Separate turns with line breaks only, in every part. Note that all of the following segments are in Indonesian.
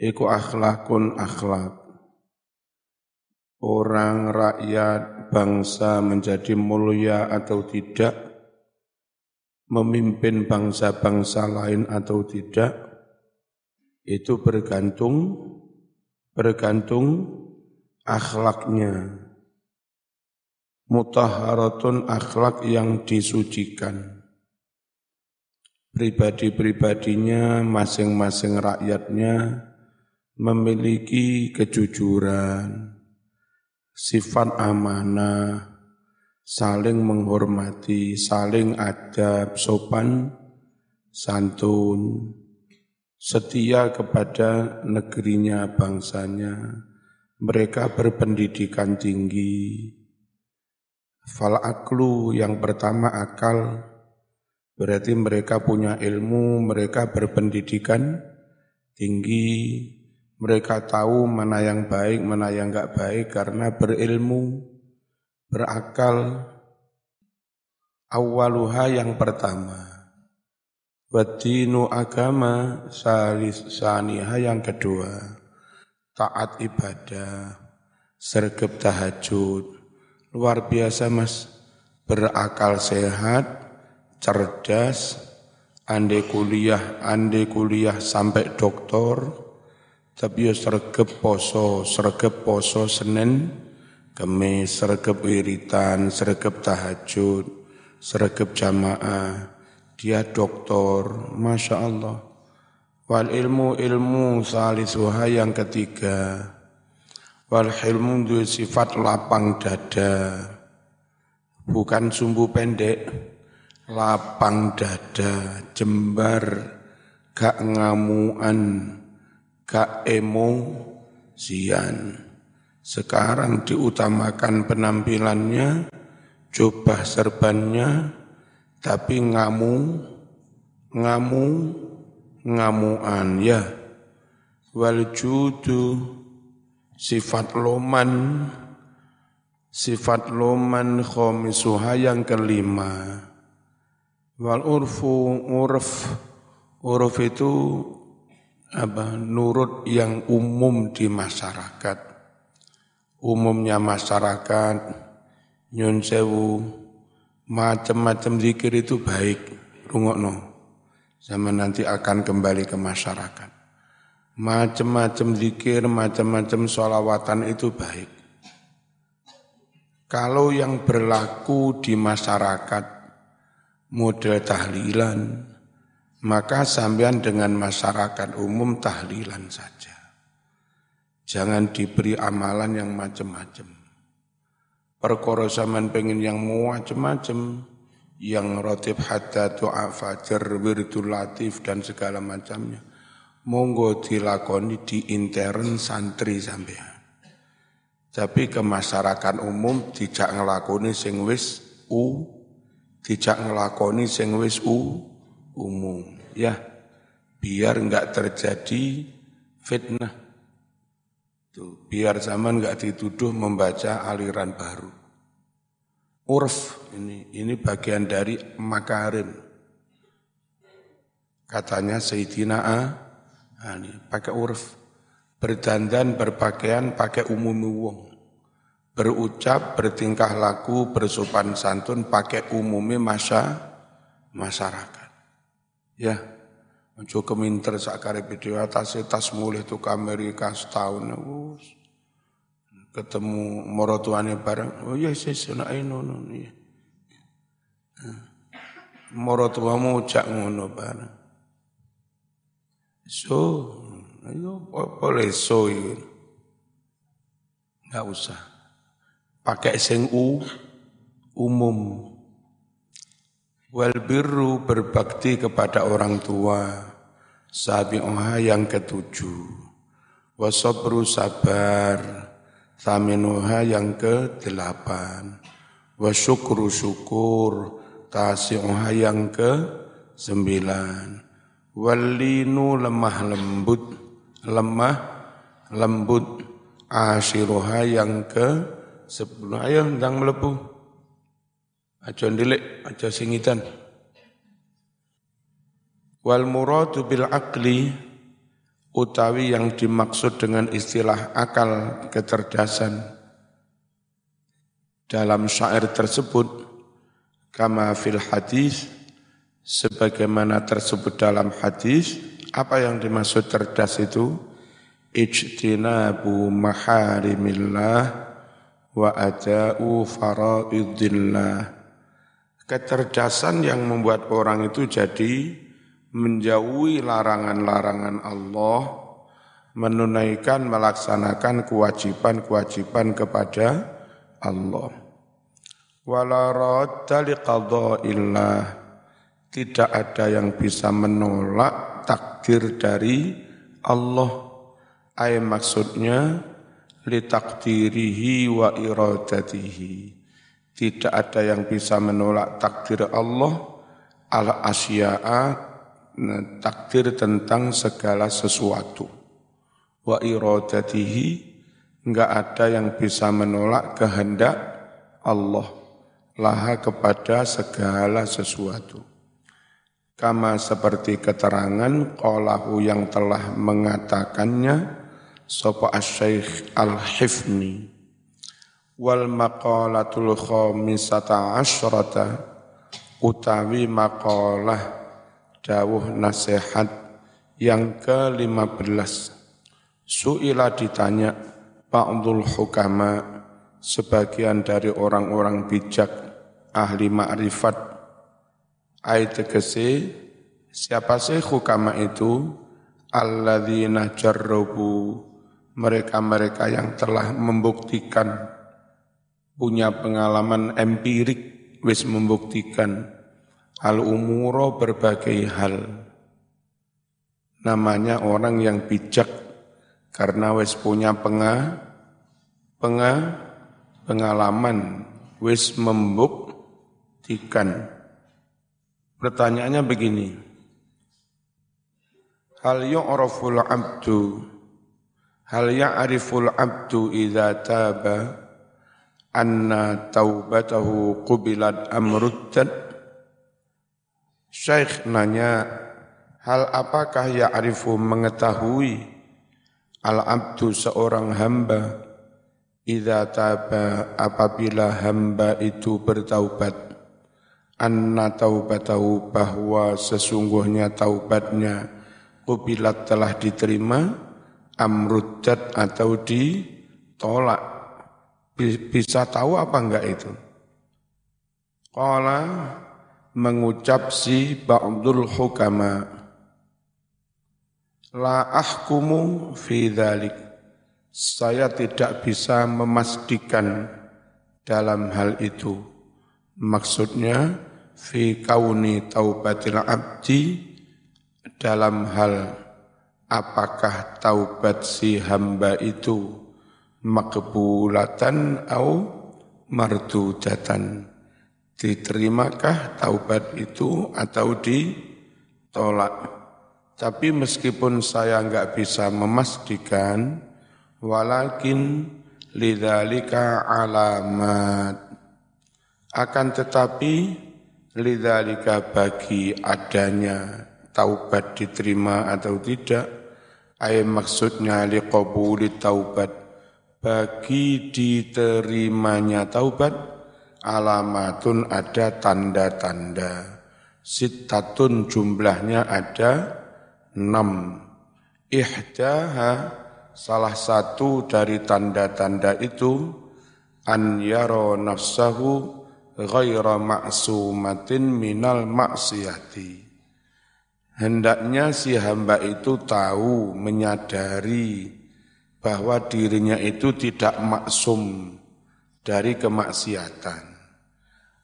iku akhlakun akhlak. Orang rakyat bangsa menjadi mulia atau tidak, memimpin bangsa-bangsa lain atau tidak, itu bergantung bergantung akhlaknya. Mutaharatun akhlak yang disucikan. Pribadi-pribadinya, masing-masing rakyatnya memiliki kejujuran, sifat amanah, saling menghormati, saling adab, sopan, santun, setia kepada negerinya, bangsanya. Mereka berpendidikan tinggi. Fal aklu yang pertama akal, berarti mereka punya ilmu, mereka berpendidikan tinggi, mereka tahu mana yang baik, mana yang enggak baik karena berilmu, berakal. Awaluha yang pertama. Wadinu agama salis saniha yang kedua. Taat ibadah, sergap tahajud. Luar biasa mas, berakal sehat, cerdas, ande kuliah, ande kuliah sampai doktor, tapi ya sregep poso, sregep poso Senin, Kemis, sregep wiritan, sregep tahajud, sregep jamaah. Dia doktor, Masya Allah. Wal ilmu ilmu salisuha yang ketiga. Wal ilmu itu sifat lapang dada. Bukan sumbu pendek, lapang dada, jembar, gak ngamuan gak emosian. Sekarang diutamakan penampilannya, coba serbannya, tapi ngamu, ngamu, ngamuan ya. Wal judu, sifat loman, sifat loman khomisuha yang kelima. Wal urfu, urf, urf itu apa nurut yang umum di masyarakat. Umumnya masyarakat nyun sewu macam-macam zikir itu baik. Rungokno. Sama nanti akan kembali ke masyarakat. Macam-macam zikir, macam-macam sholawatan itu baik. Kalau yang berlaku di masyarakat model tahlilan, maka sampean dengan masyarakat umum tahlilan saja. Jangan diberi amalan yang macam-macam. Perkara zaman pengen yang macam-macam, yang rotib hatta doa fajar, wirdul latif dan segala macamnya. Monggo dilakoni di intern santri sampean. Tapi ke masyarakat umum tidak ngelakoni sing wis u, tidak ngelakoni sing wis u, umum. Ya biar enggak terjadi fitnah. Tuh biar zaman enggak dituduh membaca aliran baru. Urf ini ini bagian dari makarim. Katanya Sayyidina A nah, ini pakai urf. Berdandan berpakaian pakai umum wong. Berucap bertingkah laku bersopan santun pakai umumnya masa masyarakat Ya, Ojo keminter sakare video atas tas mulai tuh Amerika setahun us. Ketemu morotuane bareng. Oh iya sih nak ino no ya. Morotuamu cak ngono bareng. So, ayo boleh so. Enggak usah. Pakai sing u umum. Wal birru berbakti kepada orang tua. Sabi'uha yang ketujuh. Wasobru sabar. Thaminuha yang ke delapan. Wasyukru syukur. Tasi'uha yang ke sembilan. Walinu lemah lembut. Lemah lembut. Ashiruha yang ke sepuluh. Ayo, ndang melepuh. Aja ndelik, aja singitan. Wal muradu bil aqli utawi yang dimaksud dengan istilah akal kecerdasan. Dalam syair tersebut kama fil hadis sebagaimana tersebut dalam hadis apa yang dimaksud cerdas itu? Ijtinabu maharimillah wa ada'u faraidillah kecerdasan yang membuat orang itu jadi menjauhi larangan-larangan Allah, menunaikan, melaksanakan kewajiban-kewajiban kepada Allah. Wala tidak ada yang bisa menolak takdir dari Allah. Ay maksudnya litakdirihi wa iradatihi. Tidak ada yang bisa menolak takdir Allah al asya'a takdir tentang segala sesuatu. Wa iradatihi enggak ada yang bisa menolak kehendak Allah laha kepada segala sesuatu. Kama seperti keterangan qalahu yang telah mengatakannya sapa asy Al-Hifni wal maqalatul khamisata asyrata utawi maqalah dawuh nasihat yang ke-15. Su'ila ditanya Ba'dul hukama sebagian dari orang-orang bijak ahli ma'rifat. Ayat tegese siapa sih hukama itu? Alladzina jarrabu mereka-mereka yang telah membuktikan punya pengalaman empirik wis membuktikan Al-umuro berbagai hal. Namanya orang yang bijak karena wis punya penga, penga, pengalaman, wis membuktikan. Pertanyaannya begini. Hal yu'raful abdu Hal ya'riful abdu idza taba anna taubatahu qubilat amruddat Syekh nanya, hal apakah ya'rifu mengetahui al-abdu seorang hamba? Idza taba apabila hamba itu bertaubat anna taubatahu bahwa sesungguhnya taubatnya kubilat telah diterima amruddat atau ditolak bisa tahu apa enggak itu? Qala mengucap si ba'dul hukama la ahkumu fi dhalik. Saya tidak bisa memastikan dalam hal itu. Maksudnya fi kauni taubatil abdi dalam hal apakah taubat si hamba itu makbulatan au mardudatan Diterimakah taubat itu atau ditolak? Tapi meskipun saya enggak bisa memastikan, walakin lidzalika alamat. Akan tetapi lidzalika bagi adanya taubat diterima atau tidak, ayat maksudnya liqabuli taubat bagi diterimanya taubat alamatun ada tanda-tanda. Sitatun jumlahnya ada enam. Ihdaha salah satu dari tanda-tanda itu an yaro nafsahu ghaira ma'sumatin minal maksiati. Hendaknya si hamba itu tahu, menyadari bahwa dirinya itu tidak maksum dari kemaksiatan.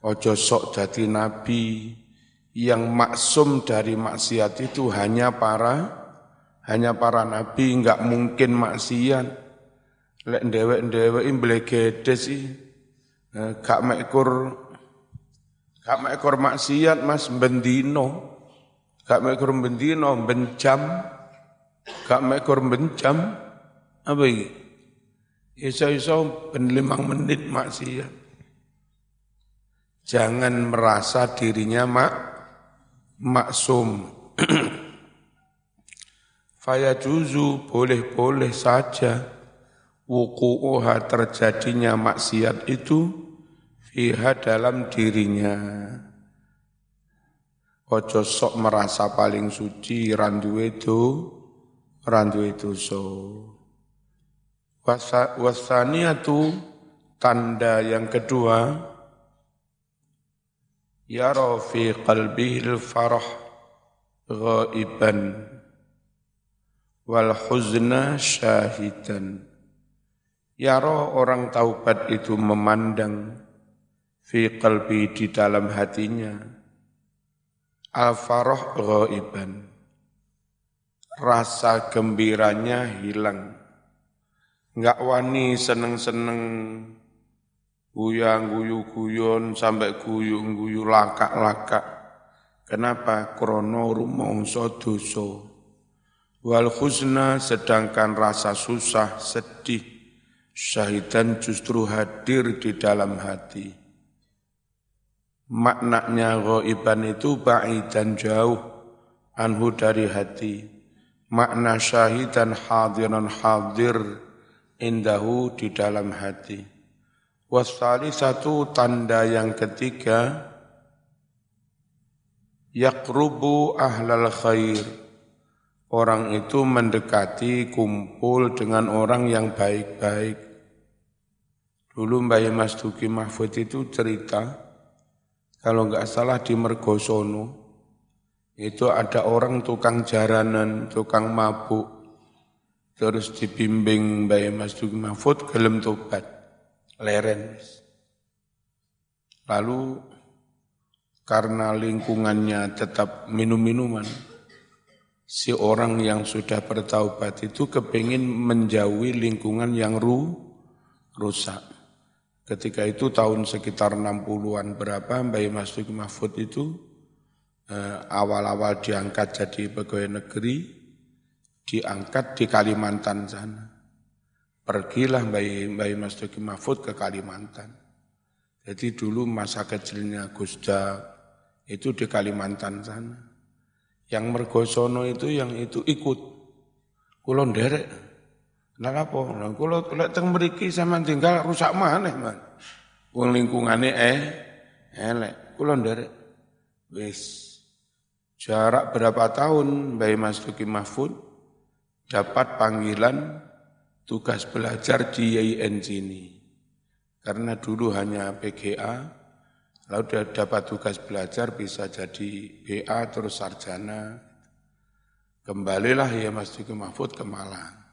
Ojo sok jadi nabi yang maksum dari maksiat itu hanya para hanya para nabi enggak mungkin maksiat. Lek ndewek-ndewek mblegede sih. Eh, gak mekor gak mekor maksiat Mas bendino. Gak mekor bendino bencam. Gak mekor bencam. Apa ini? Iso-iso ben limang menit maksiat. Jangan merasa dirinya mak maksum. Fayajuzu boleh-boleh saja wuku'uha terjadinya maksiat itu fiha dalam dirinya. Ojo sok merasa paling suci randu itu, randu itu so. Wasaniatu tanda yang kedua, ya fi qalbihil farah ghaiban wal huzna syahidan. Yaro orang taubat itu memandang fi qalbi di dalam hatinya al-farah ghaiban. Rasa gembiranya hilang. Enggak wani seneng-seneng guyang guyu guyon sampai guyu guyu lakak-lakak. Kenapa? Krono rumongso dosa Wal khusna sedangkan rasa susah, sedih, syahidan justru hadir di dalam hati. Maknanya ghaiban itu dan jauh, anhu dari hati. Makna syahidan hadiran hadir, indahu di dalam hati. Wasali satu tanda yang ketiga, yakrubu ahlal khair orang itu mendekati kumpul dengan orang yang baik-baik. Dulu Mbak Mas Duki Mahfud itu cerita, kalau nggak salah di Mergosono, itu ada orang tukang jaranan, tukang mabuk, terus dibimbing Mbak Mas Duki Mahfud, gelem tobat, leren. Lalu karena lingkungannya tetap minum-minuman, si orang yang sudah bertaubat itu kepingin menjauhi lingkungan yang ru, rusak. Ketika itu tahun sekitar 60-an berapa Mbak Masuk Mahfud itu eh, awal-awal diangkat jadi pegawai negeri, diangkat di Kalimantan sana. Pergilah Mbak, Mbak Masuk Mahfud ke Kalimantan. Jadi dulu masa kecilnya Gusda itu di Kalimantan sana yang mergosono itu yang itu ikut. Kulo nderek. Nah apa? Nah, kulo lek teng mriki sampean tinggal rusak maneh, Man. Wong lingkungane eh elek. Kulo nderek. Wis jarak berapa tahun Mbak Mas Duki Mahfud dapat panggilan tugas belajar di YIN sini. Karena dulu hanya PGA, Lalu dapat tugas belajar bisa jadi BA terus sarjana. Kembalilah ya Mas Diki Mahfud ke Malang.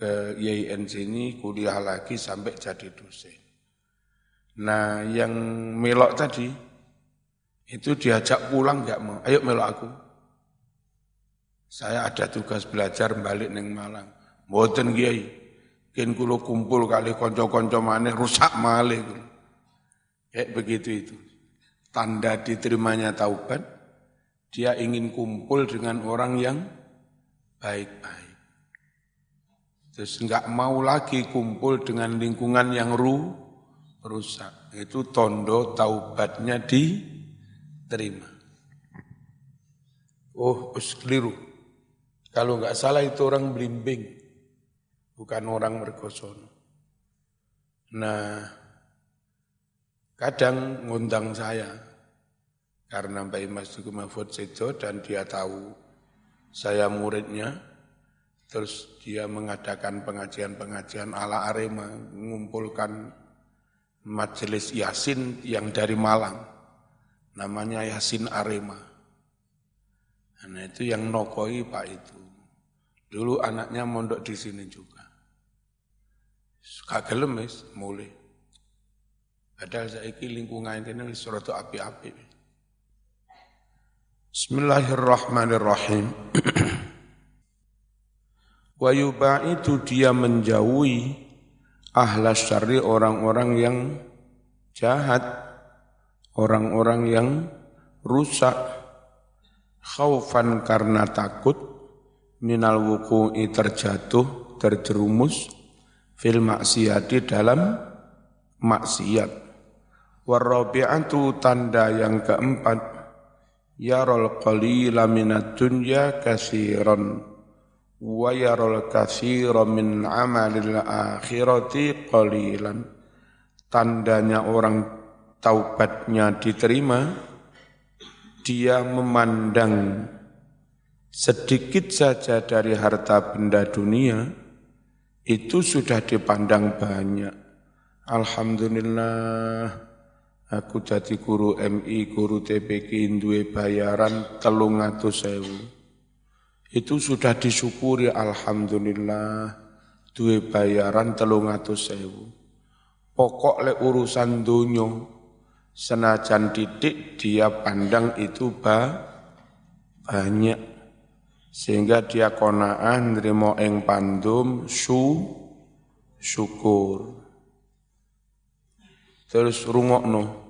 Ke YIN sini kuliah lagi sampai jadi dosen. Nah yang melok tadi, itu diajak pulang nggak mau. Ayo melok aku. Saya ada tugas belajar balik neng Malang. Mboten kiai. Kin kulo kumpul kali konco-konco maneh rusak malih Kayak begitu itu. Tanda diterimanya taubat, dia ingin kumpul dengan orang yang baik-baik. Terus enggak mau lagi kumpul dengan lingkungan yang ru, rusak. Itu tondo taubatnya diterima. Oh, us keliru. Kalau enggak salah itu orang belimbing, bukan orang mergosono. Nah, Kadang ngundang saya karena Mbak Imas juga Mahfud Sejo dan dia tahu saya muridnya, terus dia mengadakan pengajian-pengajian ala Arema, mengumpulkan majelis Yasin yang dari Malang, namanya Yasin Arema. Nah itu yang nokoi Pak itu. Dulu anaknya mondok di sini juga. Kagak lemes, mulai. Padahal saiki lingkungan ini suatu api-api. Bismillahirrahmanirrahim. Wa itu dia menjauhi ahlas syari orang-orang yang jahat, orang-orang yang rusak, khaufan karena takut, minal wuku'i terjatuh, terjerumus, fil maksiati dalam maksiat. Warabi'atu tanda yang keempat yarol qalila minad dunya kasiron wa yaral katsira min amalil akhirati qalilan tandanya orang taubatnya diterima dia memandang sedikit saja dari harta benda dunia itu sudah dipandang banyak alhamdulillah aku jadi guru MI guru TPK duwe bayaran telung sewu itu sudah disyukuri alhamdulillah duwe bayaran telung atus sewu. Pokok le urusan dunia senajan didik dia pandang itu ba, banyak sehingga dia konaan nerimo eng pandum su syukur. Terus rungokno.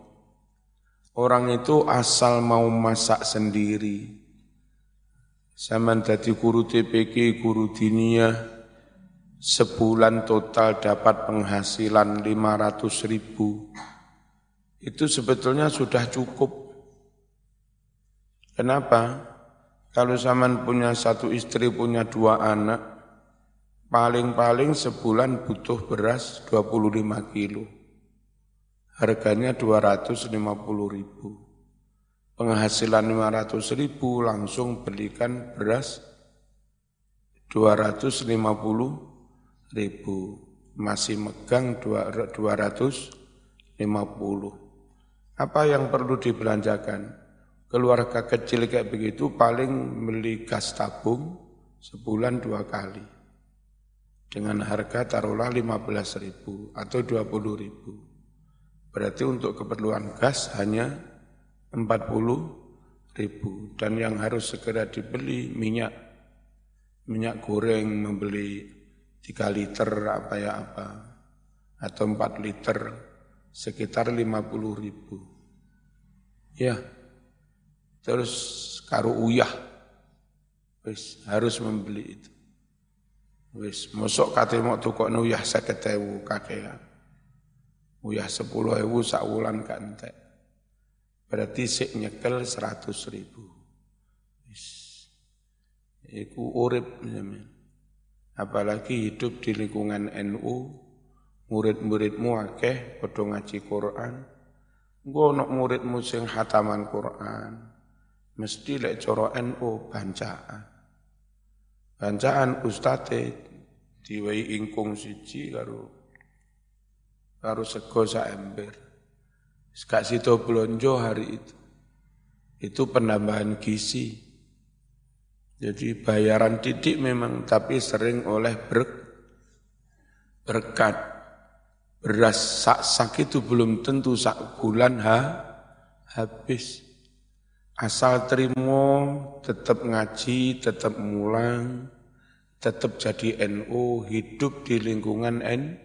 Orang itu asal mau masak sendiri, Zaman tadi guru TPK, guru dinia, sebulan total dapat penghasilan 500 ribu. Itu sebetulnya sudah cukup. Kenapa? Kalau zaman punya satu istri, punya dua anak, paling-paling sebulan butuh beras 25 kilo. Harganya 250 ribu penghasilan 500 ribu langsung belikan beras 250 ribu masih megang 250 apa yang perlu dibelanjakan? Keluarga kecil kayak begitu paling beli gas tabung sebulan dua kali. Dengan harga taruhlah 15 ribu atau 20 ribu. Berarti untuk keperluan gas hanya 40 ribu. Dan yang harus segera dibeli minyak. Minyak goreng membeli 3 liter apa ya apa. Atau 4 liter sekitar 50 ribu ya. Terus karu uyah. Wis harus membeli itu. Wis mosok kate mau tukok uyah seketewu kakean. Uyah sepuluh ewu sak wulan kantek Berarti sik nyekel seratus ribu. Iku urip Apalagi hidup di lingkungan NU, murid-muridmu akeh padha ngaji Quran. Engko ana muridmu sing hataman Quran, mesti lek cara NU bancaan. Bancaan ustate diwehi ingkung siji karo karo sego sak ember. Gak situ belonjo hari itu. Itu penambahan gizi. Jadi bayaran titik memang, tapi sering oleh ber, berkat. Beras sak-sak itu belum tentu sak bulan ha, habis. Asal terima, tetap ngaji, tetap mulang, tetap jadi NU, hidup di lingkungan N,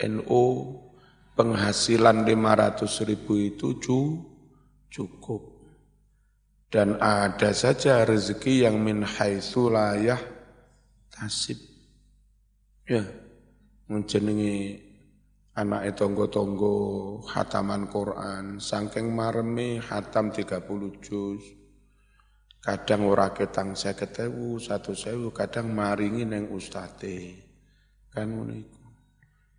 NU, penghasilan 500 ribu itu cukup. Dan ada saja rezeki yang min haitsu tasib. Ya, menjenengi anak tonggo-tonggo hataman Quran, sangking maremi hatam 30 juz. Kadang ora ketang saya ketemu satu sewu, kadang maringi neng ustate. Kan ngono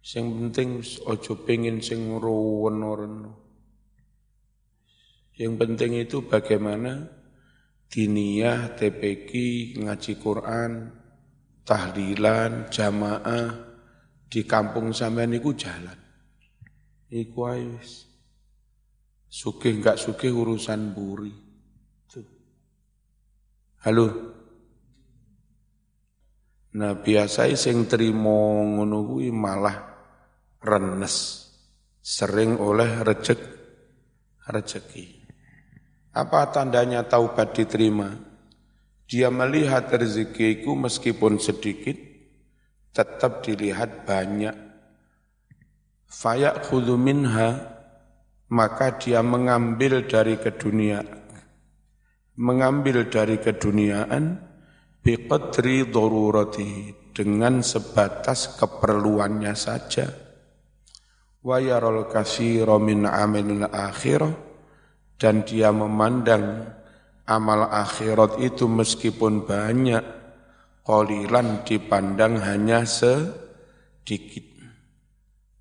Sing penting ojo pengen sing ruwen Yang penting itu bagaimana diniyah, TPQ, ngaji Quran, tahlilan, jamaah di kampung sampean niku jalan. Iku ae wis. Sugih enggak sugih urusan buri. Tuh. Halo. Nah biasa sing trimo ngono kuwi malah renes, sering oleh rejek, rejeki. Apa tandanya taubat diterima? Dia melihat rezekiku meskipun sedikit, tetap dilihat banyak. Fayak minha, maka dia mengambil dari keduniaan. Mengambil dari keduniaan, biqadri darurati, dengan sebatas keperluannya saja wa yaral katsira min amalil akhirah dan dia memandang amal akhirat itu meskipun banyak Qalilan dipandang hanya sedikit.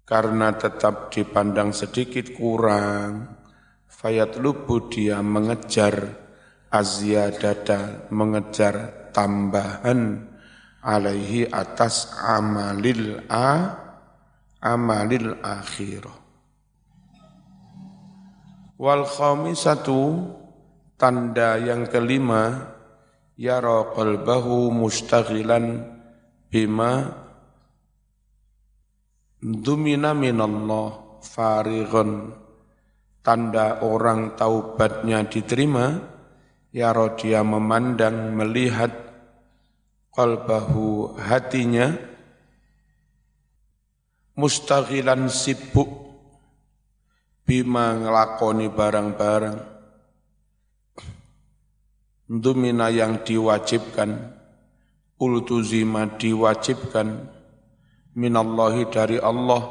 Karena tetap dipandang sedikit kurang. Fayat lubu dia mengejar azyadata, mengejar tambahan alaihi atas amalil a amalil akhirah. Wal khamisatu tanda yang kelima yara qalbahu mustaghilan bima dumina minallah farighun. Tanda orang taubatnya diterima ya dia memandang melihat qalbahu hatinya mustaghilan sibuk bima ngelakoni barang-barang dumina yang diwajibkan. Ultuzima diwajibkan. Minallahi dari Allah.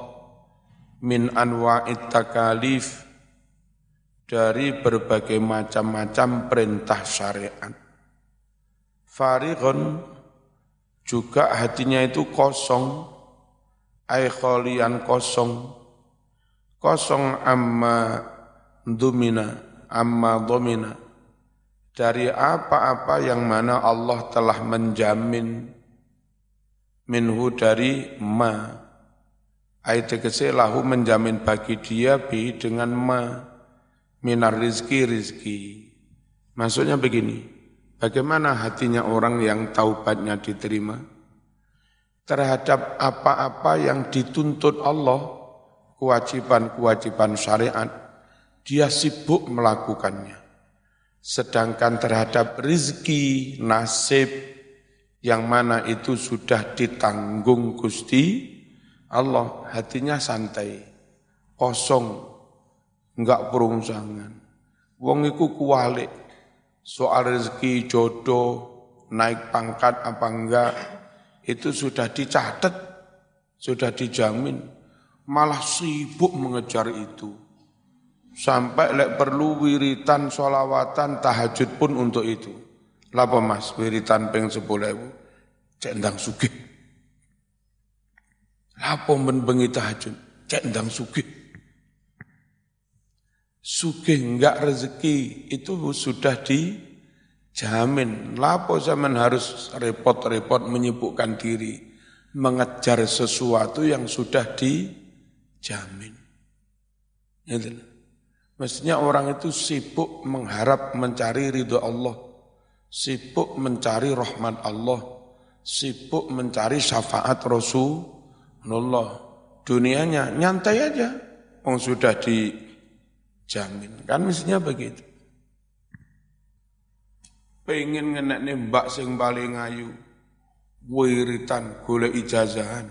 Min anwa'it takalif. Dari berbagai macam-macam perintah syariat. Farighun. Juga hatinya itu kosong, ay kholian kosong, kosong amma dumina, amma domina, dari apa-apa yang mana Allah telah menjamin minhu dari ma, ayat lahu menjamin bagi dia bi dengan ma, minar rizki rizki. Maksudnya begini, Bagaimana hatinya orang yang taubatnya diterima terhadap apa-apa yang dituntut Allah, kewajiban-kewajiban syariat, dia sibuk melakukannya. Sedangkan terhadap rizki, nasib, yang mana itu sudah ditanggung Gusti Allah, hatinya santai, kosong, enggak perungsangan. Wong iku kualik, soal rezeki, jodoh, naik pangkat apa enggak, itu sudah dicatat, sudah dijamin. Malah sibuk mengejar itu. Sampai lek perlu wiritan, solawatan, tahajud pun untuk itu. Lapa mas, wiritan peng sepuluh ewu, cendang sugih. Lapa menbengi tahajud, cendang sugih sugih enggak rezeki itu sudah dijamin. Lapo zaman harus repot-repot menyibukkan diri mengejar sesuatu yang sudah dijamin. Gitu. Mestinya orang itu sibuk mengharap mencari ridho Allah, sibuk mencari rahmat Allah, sibuk mencari syafaat Rasulullah. Dunianya nyantai aja, orang sudah di jamin. Kan mestinya begitu. Pengen ngenek mbak sing paling ayu, wiritan, golek ijazahan,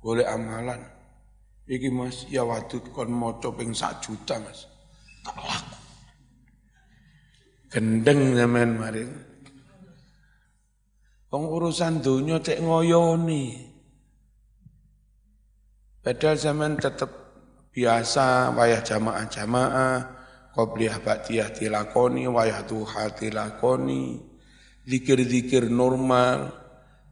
golek amalan. Iki mas, ya wadud kon moco ping sak juta mas. Tak laku. Gendeng zaman mari. Pengurusan dunia cek ngoyoni. Padahal zaman tetap biasa wayah jamaah-jamaah qobliyah ba'diyah dilakoni wayah duha dilakoni zikir-zikir normal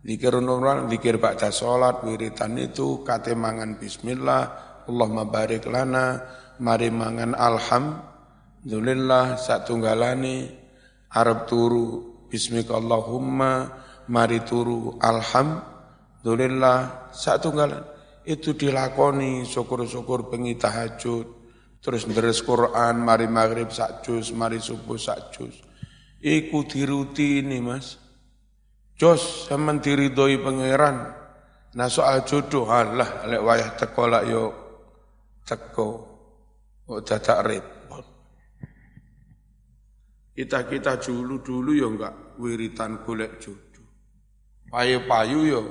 zikir normal zikir baca salat wiritan itu kate mangan bismillah Allahumma barik lana mari mangan alhamdulillah satunggalane Arab turu bismika Allahumma mari turu alhamdulillah satunggalan itu dilakoni syukur-syukur pengi tahajud, terus deres Quran, mari maghrib sak juz, mari subuh sak juz. Iku dirutini mas. Jos sama diridoi pangeran. Nah soal jodoh, Allah lek wayah teko lak yo teko. Kok dadak repot. Kita-kita dulu-dulu yo enggak wiritan golek jodoh. Payu-payu yo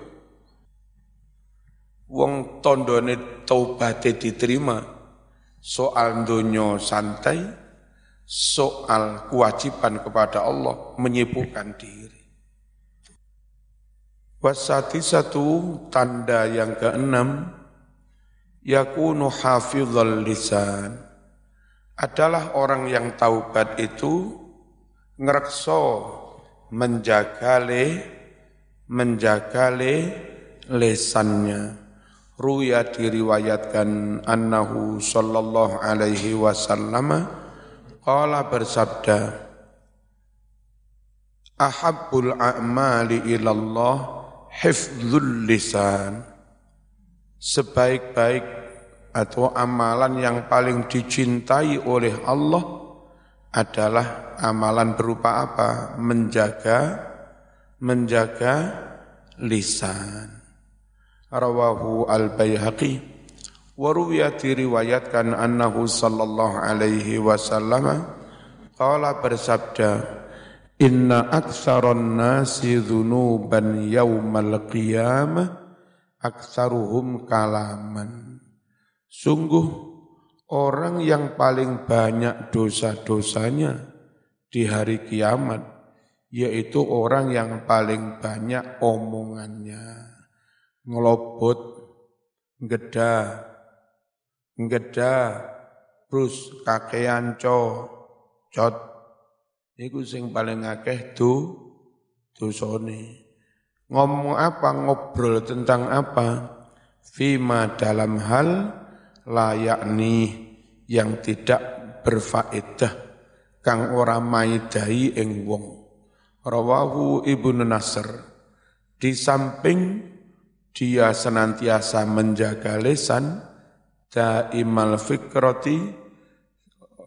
wong tondone taubate diterima soal donya santai soal kewajiban kepada Allah menyibukkan diri wasati satu tanda yang keenam yakunu hafizal lisan adalah orang yang taubat itu ngerekso menjaga menjaga le, lesannya. Ruya diriwayatkan annahu sallallahu alaihi wasallam qala bersabda Ahabbul a'mali ilallah hifdzul lisan Sebaik-baik atau amalan yang paling dicintai oleh Allah adalah amalan berupa apa? Menjaga menjaga lisan. Rawahu al-Baihaqi. Wa ruwiya diriwayatkan annahu sallallahu alaihi wasallam qala bersabda inna aktsaron nasi dzunuban yaumal qiyamah aktsaruhum kalaman sungguh orang yang paling banyak dosa-dosanya di hari kiamat yaitu orang yang paling banyak omongannya ngelobot, ngeda, ngeda, terus kakean co, cot. Iku sing paling akeh tu dosane. Ngomong apa, ngobrol tentang apa? Fima dalam hal layakni yang tidak berfaedah kang ora maidai ing wong. Rawahu Ibnu Nasr. Di samping dia senantiasa menjaga lesan daimal fikroti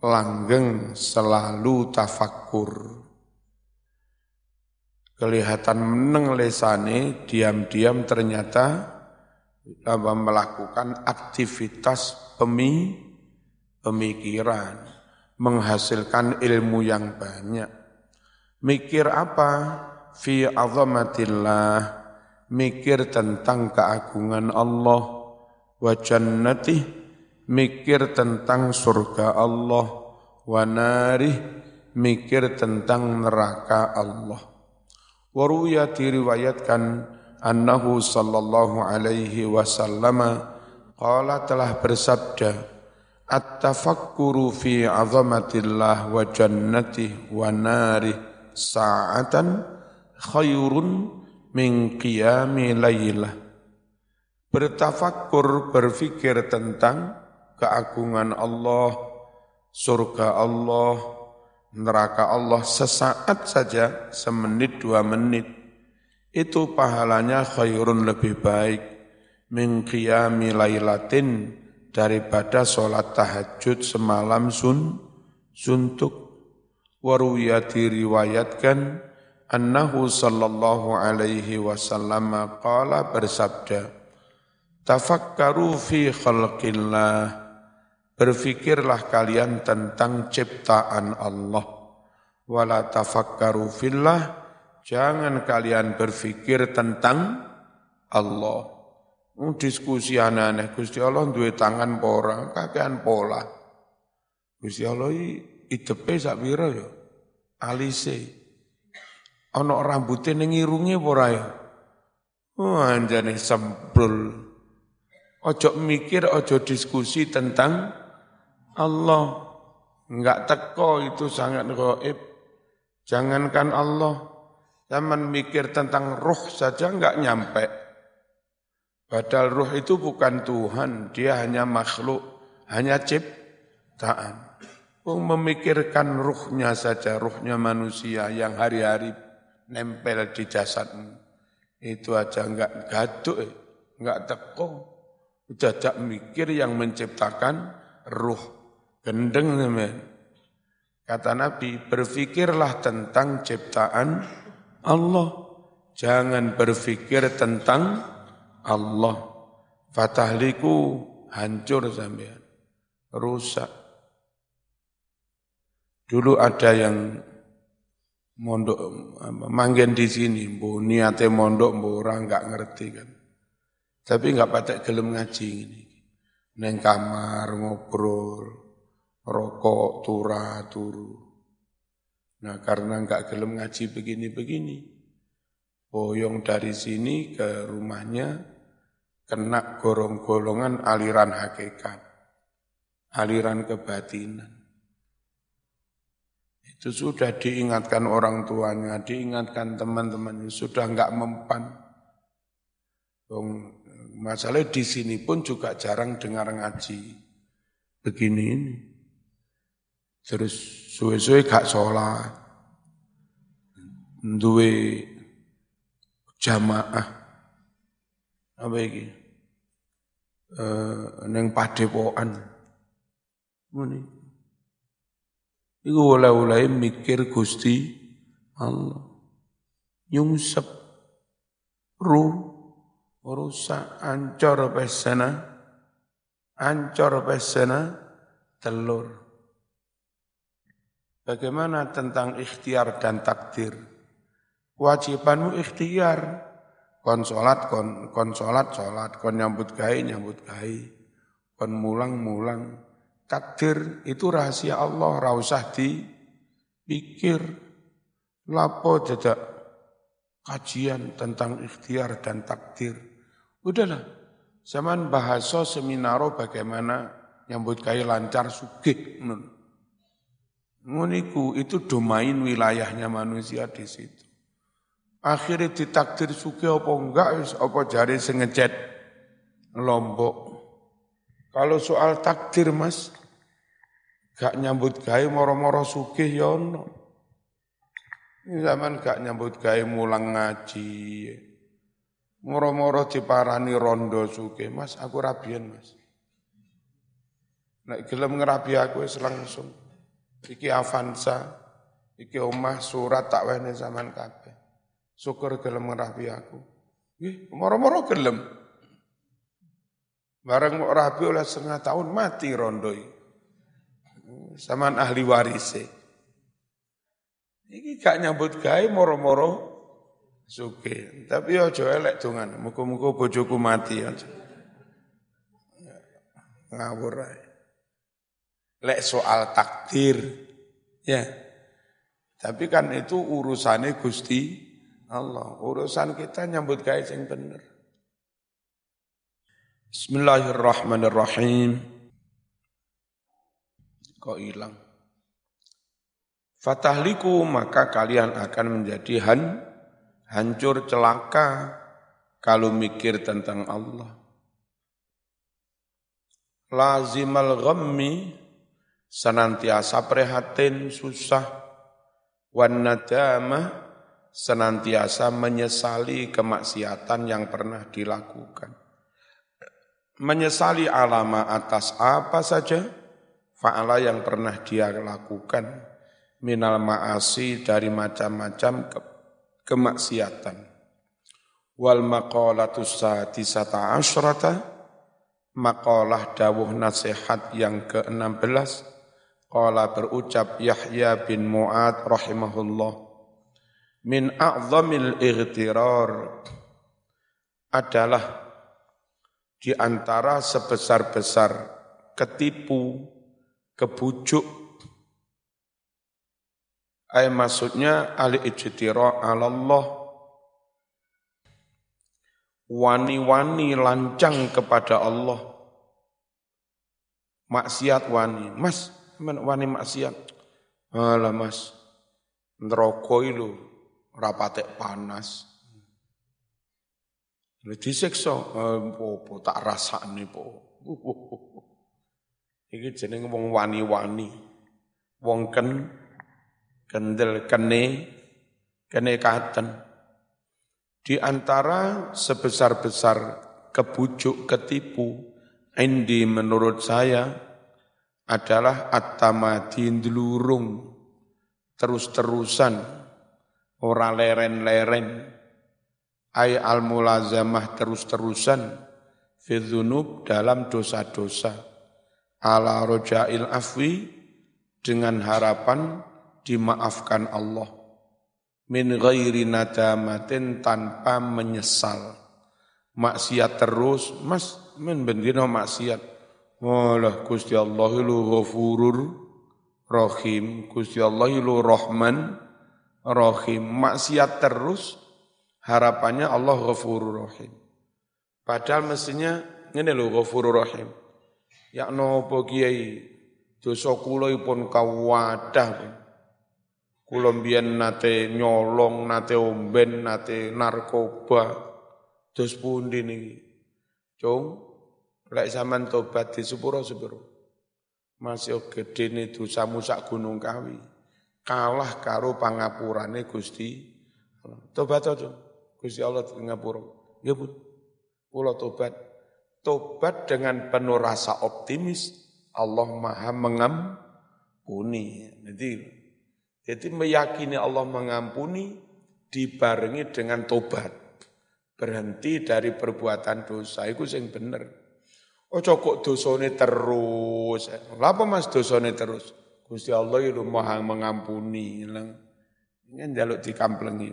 langgeng selalu tafakkur kelihatan meneng lesane diam-diam ternyata melakukan aktivitas pemi, pemikiran menghasilkan ilmu yang banyak. Mikir apa? Fi azamatillah. Mikir tentang keagungan Allah wa jannati mikir tentang surga Allah wa narih. Mikir tentang neraka Allah. Wa ruya diriwayatkan annahu sallallahu alaihi wasallam qala telah bersabda At-tafakkuru fi azamatillah wa jannati wa nari sa'atan khairun min qiyami laylah. Bertafakkur, berfikir tentang keagungan Allah, surga Allah, neraka Allah sesaat saja, semenit dua menit, itu pahalanya khairun lebih baik min qiyami laylatin daripada sholat tahajud semalam sun suntuk. Waruya diriwayatkan annahu sallallahu alaihi wasallam qala bersabda tafakkaru fi khalqillah berfikirlah kalian tentang ciptaan Allah wala tafakkaru fillah jangan kalian berfikir tentang Allah diskusi aneh-aneh Gusti Allah duwe tangan pora kakean pola Gusti Allah idepe sak pira ya alise ana rambute ning irunge ora ya? Oh, sembrul. Ojo mikir, ojo diskusi tentang Allah. Enggak teko itu sangat gaib. Jangankan Allah, zaman mikir tentang roh saja enggak nyampe. Padahal roh itu bukan Tuhan, dia hanya makhluk, hanya ciptaan. Memikirkan ruhnya saja, ruhnya manusia yang hari-hari nempel di jasadmu. Itu aja enggak gaduk, enggak teko. Jajak mikir yang menciptakan ruh. Gendeng teman. Kata Nabi, berfikirlah tentang ciptaan Allah. Jangan berfikir tentang Allah. Fatahliku hancur sampean. Rusak. Dulu ada yang mondok manggen di sini, bu niate mondok bu orang nggak ngerti kan. Tapi nggak patek gelem ngaji ini. Neng kamar ngobrol, rokok, tura, turu. Nah karena nggak gelem ngaji begini-begini, boyong dari sini ke rumahnya kena gorong-golongan aliran hakikat, aliran kebatinan. itu sudah diingatkan orang tuanya, diingatkan teman-temannya, sudah enggak mempan. Masalah di sini pun juga jarang dengar ngaji. Begini ini. Terus suwe-suwe gak sholat. Duwe jamaah. Apa ini? Eh, neng padepokan. Ini. Iku oleh-oleh mikir Gusti Allah. Nyungsep ruh rusak ancor pesena ancor pesena telur. Bagaimana tentang ikhtiar dan takdir? Kewajibanmu ikhtiar. Kon sholat, kon, kon sholat, sholat. Kon nyambut gai, nyambut gai. Kon mulang, mulang Takdir itu rahasia Allah, rausah dipikir. Lapo jeda kajian tentang ikhtiar dan takdir. Udahlah, zaman bahasa seminaro bagaimana nyambut kaya lancar sugih. Muniku itu domain wilayahnya manusia di situ. Akhirnya ditakdir sugih apa enggak, apa jari sengejet lombok. Kalau soal takdir mas, gak nyambut gawe moro-moro sugih ya ono. Zaman gak nyambut gawe mulang ngaji. Moro-moro diparani rondo sugih, Mas, aku rabian, Mas. Nek gelem ngerabi aku langsung. Iki Avanza, iki omah surat tak wene zaman kabeh. Syukur gelem ngerabi aku. Nggih, moro-moro gelem. Bareng rabi oleh setengah tahun mati rondoi saman ahli warise. Iki gak nyambut gawe moro-moro suke. Tapi aja elek dongan, muga-muga bojoku mati aja. Ngawur ae. Lek soal takdir, ya. Tapi kan itu urusannya Gusti Allah. Urusan kita nyambut gawe sing bener. Bismillahirrahmanirrahim kok hilang. Fatahliku maka kalian akan menjadi han, hancur celaka kalau mikir tentang Allah. Lazimal ghammi senantiasa prihatin susah wan nadamah senantiasa menyesali kemaksiatan yang pernah dilakukan. Menyesali alama atas apa saja? fa'ala yang pernah dia lakukan minal ma'asi dari macam-macam ke, kemaksiatan. Wal maqalatus sadisata asyrata maqalah dawuh nasihat yang ke-16 qala berucap Yahya bin Mu'ad rahimahullah. Min a'zamil ightirar adalah di antara sebesar-besar ketipu kebujuk. Ay maksudnya ali ijtira Allah wani-wani lancang kepada Allah. Maksiat wani. Mas wani maksiat. Alah mas. Neraka itu rapatek panas. Disiksa. Apa tak rasane po. Iki jeneng wong wani-wani. Wong ken kendel kene kene katen. Di antara sebesar-besar kebujuk ketipu indi menurut saya adalah at-tamadi terus-terusan ora leren-leren. Ay al-mulazamah terus-terusan fi dalam dosa-dosa. Ala rojail afwi dengan harapan dimaafkan Allah. Min ghairi nadamatin tanpa menyesal. Maksiat terus mas men maksiat Walah Gusti Allah lu ghafurur rahim Gusti Allah lu rahman rahim maksiat terus harapannya Allah ghafurur rahim padahal mestinya ini lo ghafurur rahim Ya nopo kiai dosa kula pun kawadah. Kulombian nate nyolong, nate omben, nate narkoba. Dos pundi niki. Cung, lek sampean tobat di sepuro sepuro. Masih gede nih dosamu sak gunung kawi. Kalah karo pangapurane Gusti. Tobat aja. Gusti Allah ngapura. Ya pun. Kula tobat. Tobat dengan penuh rasa optimis. Allah maha mengampuni. Jadi jadi meyakini Allah mengampuni dibarengi dengan tobat. Berhenti dari perbuatan dosa. Itu yang benar. Oh cokok dosane terus. Lapa mas dosane terus? Gusti Allah itu maha mengampuni. Ini jaluk dikamplengi.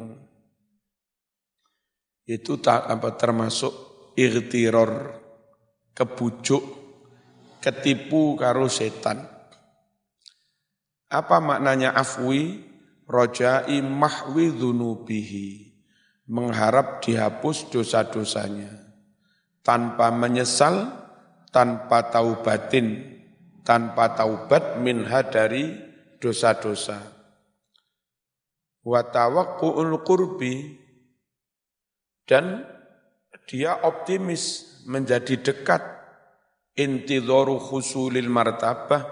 Itu tak apa termasuk irtiror, kebujuk, ketipu karo setan. Apa maknanya afwi? Rojai mahwi dhunubihi. Mengharap dihapus dosa-dosanya. Tanpa menyesal, tanpa taubatin, tanpa taubat minha dari dosa-dosa. Watawakku'ul qurbi dan dia optimis menjadi dekat intidharu khusulil martabah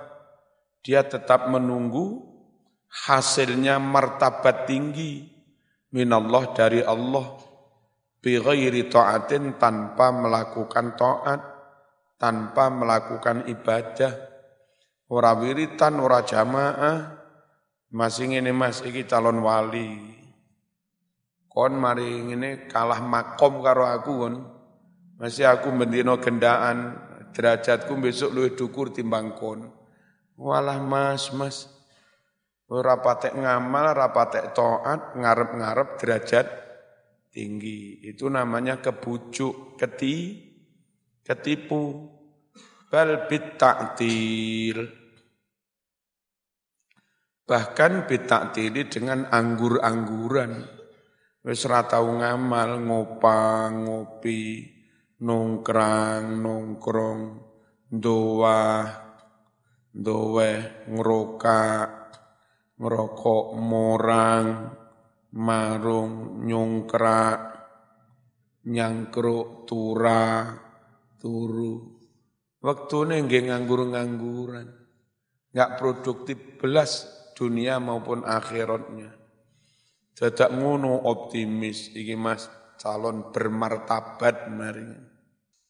dia tetap menunggu hasilnya martabat tinggi minallah dari Allah bi ghairi ta'atin tanpa melakukan taat tanpa melakukan ibadah. Ora wiritan ora jamaah. Masih ngene Mas iki calon wali. Kon mari ngene kalah makom karo aku kon masih aku bendino gendaan derajatku besok luwih dukur timbang kon. Walah mas, mas. Rapatek ngamal, rapatek toat, ngarep-ngarep derajat tinggi. Itu namanya kebujuk, keti, ketipu. Bal bitaktil. Bahkan bitaktili dengan anggur-angguran. Wis tau ngamal, ngopang, ngopi, nongkrang, nongkrong, doa, dowe ngeroka ngerokok morang marung nyongkrak nyangkruk tura turu. Waktu nggih nganggur-ngangguran. Nggak produktif belas dunia maupun akhiratnya. Dadak ngono optimis iki Mas calon bermartabat mari.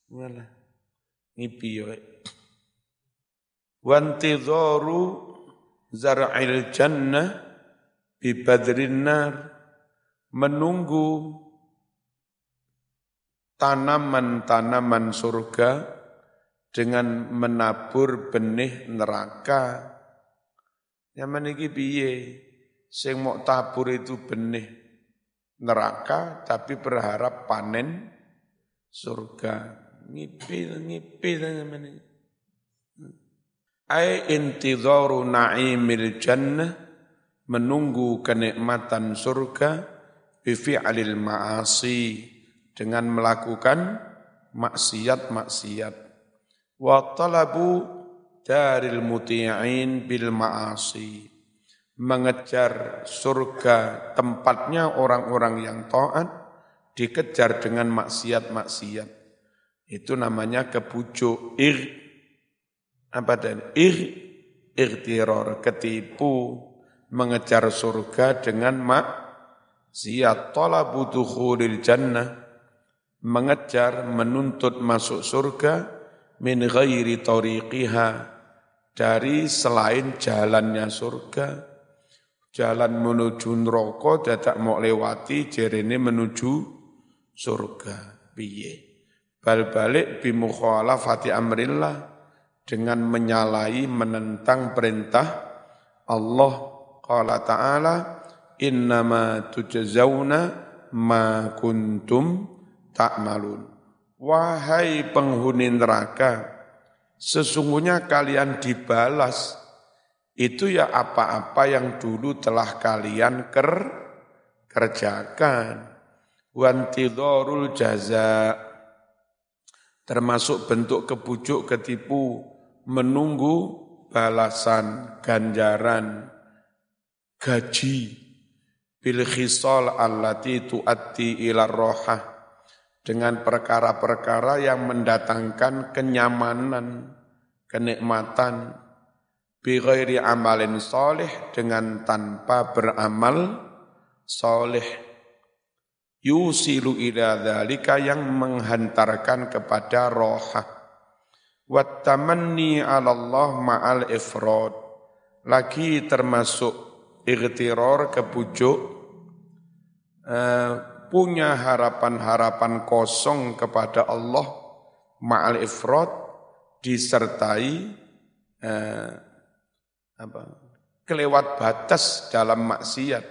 Walah ngipi yo wantidharu zar'il jannah bi badrin nar. Menunggu tanaman-tanaman surga dengan menabur benih neraka. Yang meniki piye? Sing mau tabur itu benih neraka tapi berharap panen surga. Ngipil, ngipil meniki ay intidharu na'imil jannah menunggu kenikmatan surga bifi'alil ma'asi dengan melakukan maksiat-maksiat. Wa talabu daril muti'in bil ma'asi. Mengejar surga tempatnya orang-orang yang taat dikejar dengan maksiat-maksiat. Itu namanya kebujuk ir apa dan ir irtiror ketipu. Mengejar surga dengan mak siat talabu dukhulil jannah mengejar menuntut masuk surga min ghairi tariqiha dari selain jalannya surga jalan menuju neraka dadak mau lewati jerene menuju surga. Piye? Bal balik bi mukhalafati amrillah dengan menyalahi menentang perintah Allah. Qala ta'ala innama tujzauna ma kuntum ta'malun. Wahai penghuni neraka sesungguhnya kalian dibalas. Itu ya apa-apa yang dulu telah kalian ker kerjakan. Wantidharul jaza termasuk bentuk kebujuk ketipu menunggu balasan ganjaran gaji. Bil khisal allati tuatti ila rohah dengan perkara-perkara yang mendatangkan kenyamanan, kenikmatan, bighairi amalin soleh dengan tanpa beramal soleh. Yusilu ila dhalika yang menghantarkan kepada rohah. Wattamanni ala Allah ma'al ifrod. Lagi termasuk ikhtiror kebujuk, uh, punya harapan-harapan kosong kepada Allah ma'al ifrod disertai uh, apa, kelewat batas dalam maksiat.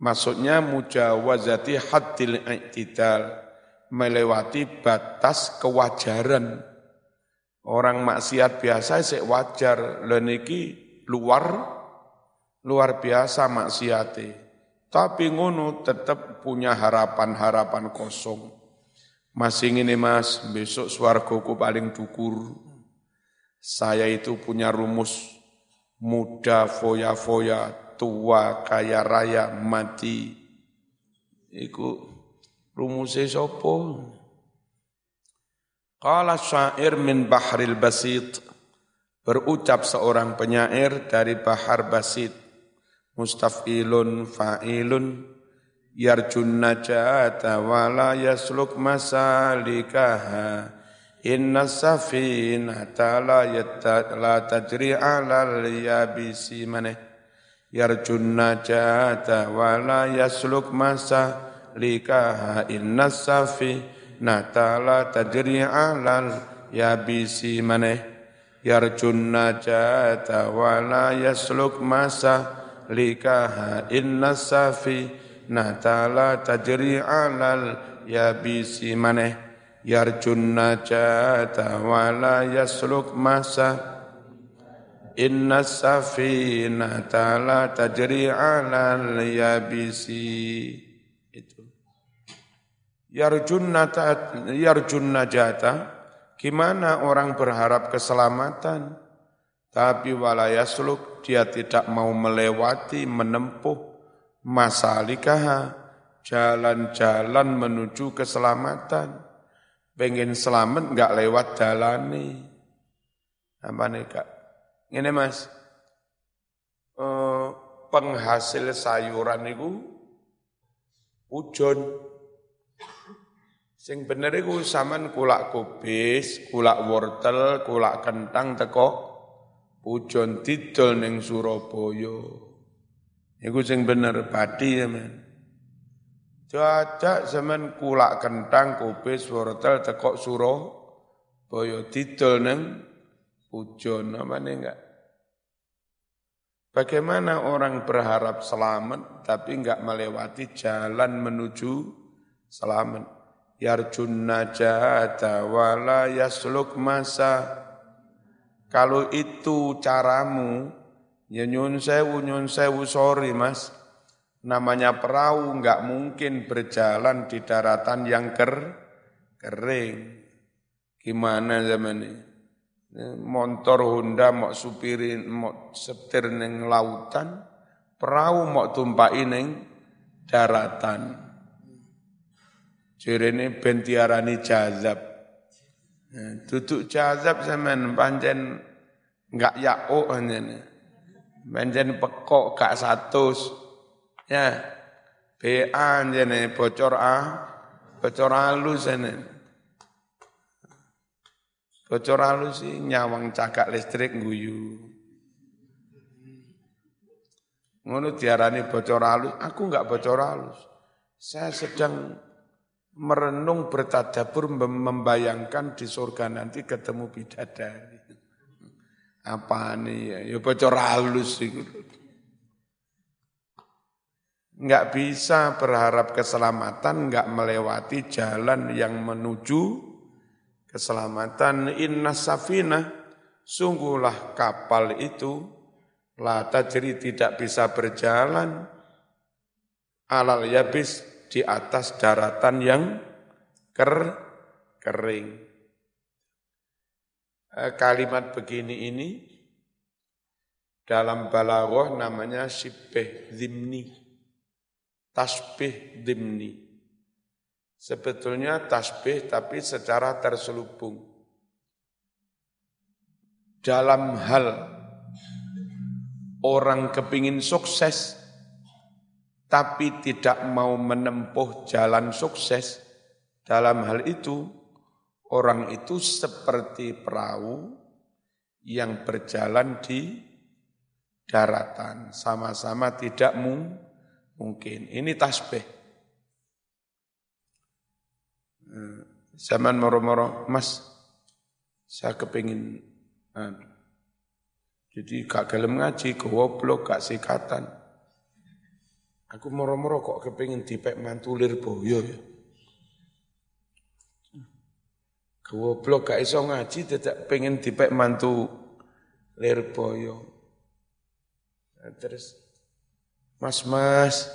Maksudnya mujawazati haddil i'tidal, melewati batas kewajaran. Orang maksiat biasa sih wajar, leniki luar luar biasa maksiati. Tapi ngono tetap punya harapan-harapan kosong. Masih ini mas, besok suargoku paling dukur. Saya itu punya rumus muda foya-foya, tua kaya raya mati. Iku rumusnya sopo. Qala syair min bahril basit. Berucap seorang penyair dari bahar basit. Mustafilun fa'ilun yarjun najata wa la yasluk masalikaha Inna safinata la, la tajri ala yabisi maneh. Yarjun najata wa la yasluk masa likaha inna safinata la tajri ala yabisi maneh. Yarjun najata wa la yasluk masa likaha inna safinata la tajri ala yabisi maneh. Yarjun najata wa la yasluk masa. Inna safinata la tajri ala yabisi. Itu. Yarjun yarjun najata gimana orang berharap keselamatan? Tapi wala yasluk dia tidak mau melewati menempuh masalikah jalan-jalan menuju keselamatan pengen selamat nggak lewat jalan nih. Apa nih kak? Ini mas, uh, penghasil sayuran itu ujon. Sing bener iku saman kulak kubis, kulak wortel, kulak kentang teko ujon didol ning Surabaya. Iku sing bener padi ya men. Cuaca zaman kulak kentang, kubis, wortel, tekok suro, boyo didol neng pujon, namanya enggak. Bagaimana orang berharap selamat tapi enggak melewati jalan menuju selamat. Yarjun najata wala yasluk masa. Kalau itu caramu, ya nyun sewu, nyun sewu, sorry mas Namanya perahu nggak mungkin berjalan di daratan yang ker, kering. Gimana zaman ini? Motor Honda mau supirin, mau setir neng lautan, perahu mau tumpahin neng daratan. ini bentiarani jazab. Duduk jazab zaman panjen nggak yao hanya Panjen pekok gak satu Ya, BA jene bocor A, bocor halus jene. Bocor halus sih nyawang cagak listrik guyu. Ngono diarani bocor halus, aku enggak bocor halus. Saya sedang merenung bertadabur membayangkan di surga nanti ketemu bidadari. Apa nih ya? Ya bocor halus sih nggak bisa berharap keselamatan, nggak melewati jalan yang menuju keselamatan. Inna safina, sungguhlah kapal itu, lata jadi tidak bisa berjalan, alal yabis di atas daratan yang ker, kering. Eh, kalimat begini ini Dalam balaghah namanya sibeh dimni. Tasbih dimni. Sebetulnya tasbih tapi secara terselubung. Dalam hal orang kepingin sukses, tapi tidak mau menempuh jalan sukses, dalam hal itu, orang itu seperti perahu yang berjalan di daratan, sama-sama tidak mu, mungkin. Ini tasbih. Eh, zaman moro-moro, mas, saya kepingin, uh, jadi gak gelem ngaji, goblok, gak sikatan. Aku moro-moro kok kepingin dipek mantulir boyo ya. Goblok gak iso ngaji, tidak pengen dipek mantu lirboyo. Nah, terus mas-mas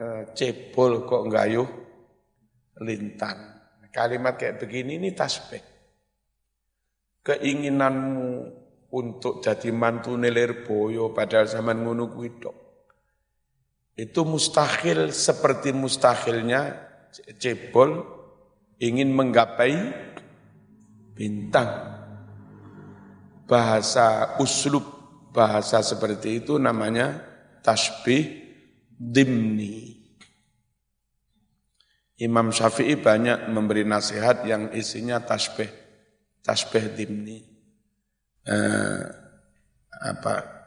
uh, cebol kok gayuh lintang. Kalimat kayak begini ini tasbih. Keinginanmu untuk jadi mantu nelir boyo padahal zaman ngono kuwi Itu mustahil seperti mustahilnya cebol ingin menggapai bintang. Bahasa uslub bahasa seperti itu namanya tasbih dimni. Imam Syafi'i banyak memberi nasihat yang isinya tasbih, tasbih dimni. Eh, apa?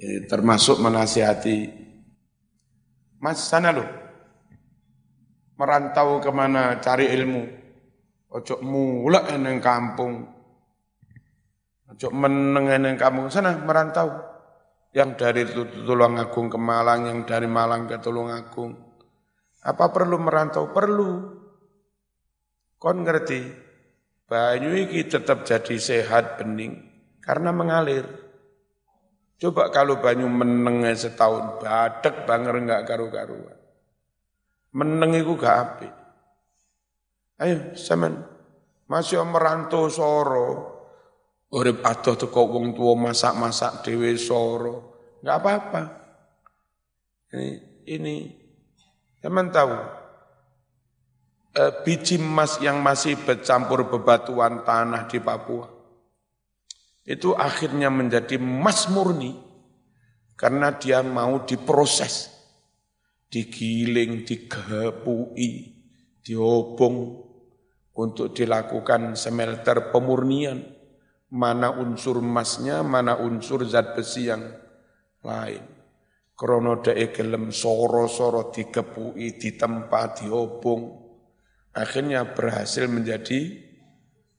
Eh, termasuk menasihati, Mas sana loh, merantau ke mana cari ilmu, ojo mulak neng kampung, Ojo meneng yang kamu sana merantau. Yang dari Tulungagung ke Malang, yang dari Malang ke Tulungagung. Apa perlu merantau? Perlu. Kon ngerti, banyu ini tetap jadi sehat bening karena mengalir. Coba kalau banyu meneng setahun, badek banger enggak karu-karuan. Meneng itu gak api. Ayo, semen. Masih merantau soro, Urip adoh teko wong tua masak-masak dhewe soro. Enggak apa-apa. Ini ini teman tahu e, biji emas yang masih bercampur bebatuan tanah di Papua itu akhirnya menjadi emas murni karena dia mau diproses, digiling, digepui, diobong untuk dilakukan smelter pemurnian mana unsur emasnya, mana unsur zat besi yang lain. Krono dae gelem soro-soro dikepui, ditempa, diobong. Akhirnya berhasil menjadi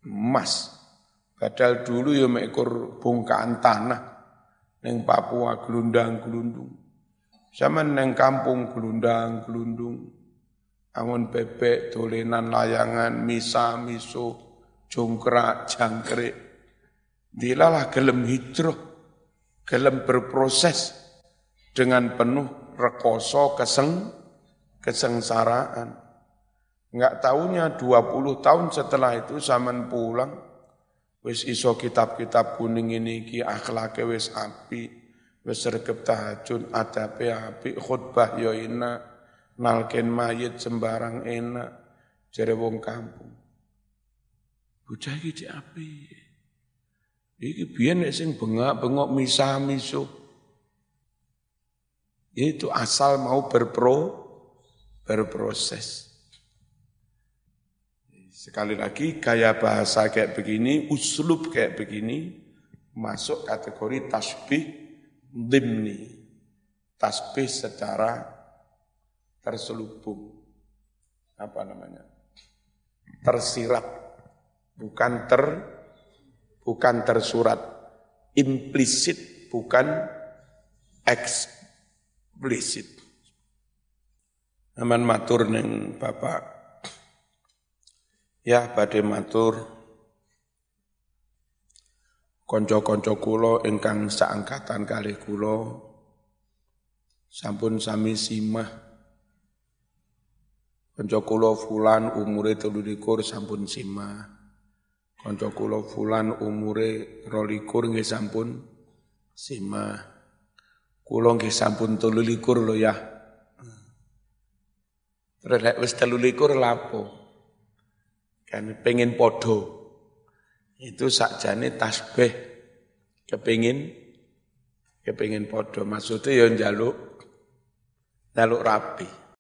emas. Padahal dulu ya mekor bongkaan tanah. Neng Papua gelundang-gelundung. Sama neng kampung gelundang-gelundung. Angon bebek, dolenan layangan, misa, miso, jongkrak, jangkrik Dilalah gelem hijrah, gelem berproses dengan penuh rekoso keseng, kesengsaraan. Enggak tahunya 20 tahun setelah itu zaman pulang, wis iso kitab-kitab kuning ini ki akhlake wis api, wis regep tahajud, adabe api, khutbah yo enak, nalken mayit sembarang enak, jere wong kampung. Bocah iki api. Iki biyen nek bengak-bengok misa-miso. Itu asal mau berpro berproses. Sekali lagi gaya bahasa kayak begini, uslub kayak begini masuk kategori tasbih dimni. Tasbih secara terselubung. Apa namanya? Tersirat. Bukan ter bukan tersurat, implisit bukan eksplisit. Aman matur neng Bapak. Ya badhe matur konco-konco kulo ingkang seangkatan kali kulo sampun sami simah konco kulo fulan umure 13 sampun simah Kanca kula fulan umure 22 nggih sampun sima. Kula nggih sampun 23 lho ya. Terus lek wis 23 lapo? Kan pengen podo. Itu sakjane tasbih kepingin kepingin podo maksudnya ya njaluk njaluk rapi.